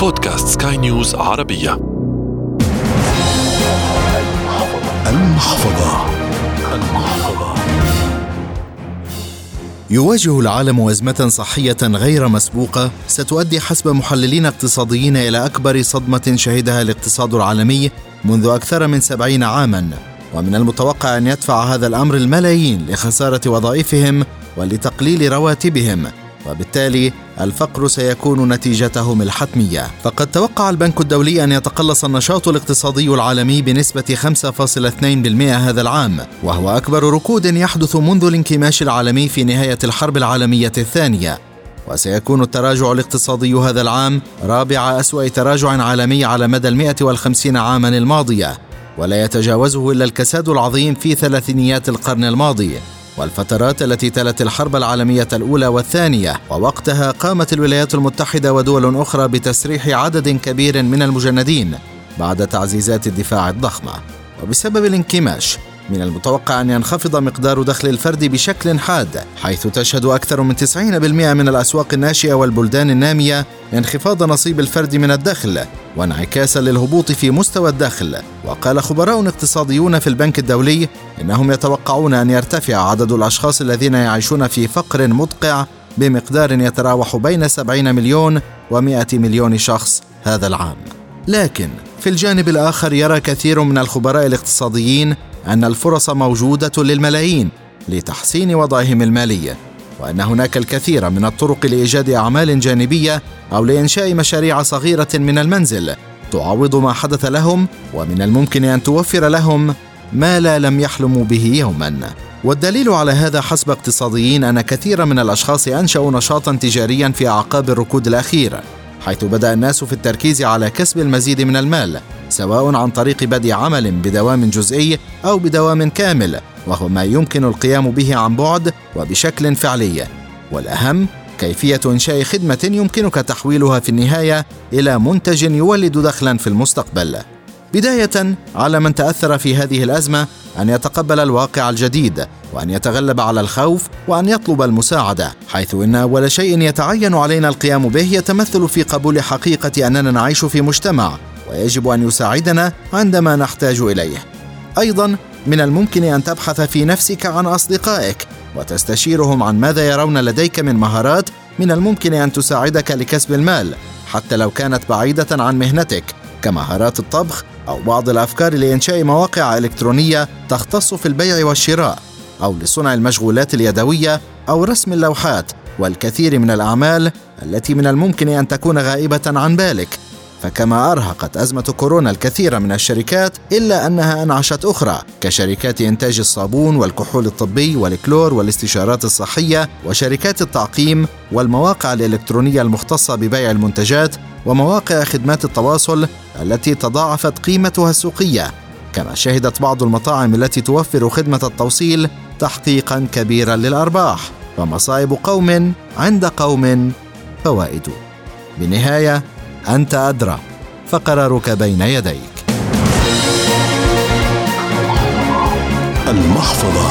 بودكاست سكاي نيوز عربية. المحفظة. المحفظة يواجه العالم أزمة صحية غير مسبوقة. ستؤدي حسب محللين اقتصاديين إلى أكبر صدمة شهدها الاقتصاد العالمي منذ أكثر من سبعين عاما. ومن المتوقع أن يدفع هذا الأمر الملايين لخسارة وظائفهم ولتقليل رواتبهم. وبالتالي الفقر سيكون نتيجتهم الحتمية. فقد توقع البنك الدولي أن يتقلص النشاط الاقتصادي العالمي بنسبة 5.2% هذا العام وهو أكبر ركود يحدث منذ الانكماش العالمي في نهاية الحرب العالمية الثانية. وسيكون التراجع الاقتصادي هذا العام رابع أسوأ تراجع عالمي على مدى المئة والخمسين عاما الماضية ولا يتجاوزه إلا الكساد العظيم في ثلاثينيات القرن الماضي. والفترات التي تلت الحرب العالمية الأولى والثانية ووقتها قامت الولايات المتحدة ودول أخرى بتسريح عدد كبير من المجندين بعد تعزيزات الدفاع الضخمة. وبسبب الانكماش من المتوقع أن ينخفض مقدار دخل الفرد بشكل حاد حيث تشهد أكثر من 90% من الأسواق الناشئة والبلدان النامية انخفاض نصيب الفرد من الدخل وانعكاسا للهبوط في مستوى الدخل. وقال خبراء اقتصاديون في البنك الدولي إنهم يتوقعون أن يرتفع عدد الأشخاص الذين يعيشون في فقر مدقع بمقدار يتراوح بين 70 مليون و100 مليون شخص هذا العام. لكن في الجانب الآخر يرى كثير من الخبراء الاقتصاديين أن الفرص موجودة للملايين لتحسين وضعهم المالي وأن هناك الكثير من الطرق لإيجاد أعمال جانبية أو لإنشاء مشاريع صغيرة من المنزل تعوض ما حدث لهم ومن الممكن أن توفر لهم ما لا لم يحلموا به يوما. والدليل على هذا حسب اقتصاديين أن كثيرا من الأشخاص أنشأوا نشاطا تجاريا في أعقاب الركود الأخير. حيث بدأ الناس في التركيز على كسب المزيد من المال سواء عن طريق بدء عمل بدوام جزئي أو بدوام كامل وهو ما يمكن القيام به عن بعد وبشكل فعلي. والأهم كيفية إنشاء خدمة يمكنك تحويلها في النهاية إلى منتج يولد دخلا في المستقبل. بداية على من تأثر في هذه الأزمة أن يتقبل الواقع الجديد وأن يتغلب على الخوف وأن يطلب المساعدة حيث إن أول شيء يتعين علينا القيام به يتمثل في قبول حقيقة أننا نعيش في مجتمع ويجب أن يساعدنا عندما نحتاج إليه. أيضا من الممكن أن تبحث في نفسك عن أصدقائك وتستشيرهم عن ماذا يرون لديك من مهارات من الممكن أن تساعدك لكسب المال حتى لو كانت بعيدة عن مهنتك كمهارات الطبخ أو بعض الأفكار لإنشاء مواقع إلكترونية تختص في البيع والشراء أو لصنع المشغولات اليدوية أو رسم اللوحات والكثير من الأعمال التي من الممكن أن تكون غائبة عن بالك. فكما أرهقت أزمة كورونا الكثير من الشركات إلا أنها أنعشت أخرى كشركات إنتاج الصابون والكحول الطبي والكلور والاستشارات الصحية وشركات التعقيم والمواقع الإلكترونية المختصة ببيع المنتجات ومواقع خدمات التواصل التي تضاعفت قيمتها السوقية. كما شهدت بعض المطاعم التي توفر خدمة التوصيل تحقيقا كبيرا للأرباح فمصائب قوم عند قوم فوائد. بالنهاية أنت أدرى فقرارك بين يديك. المحفظة.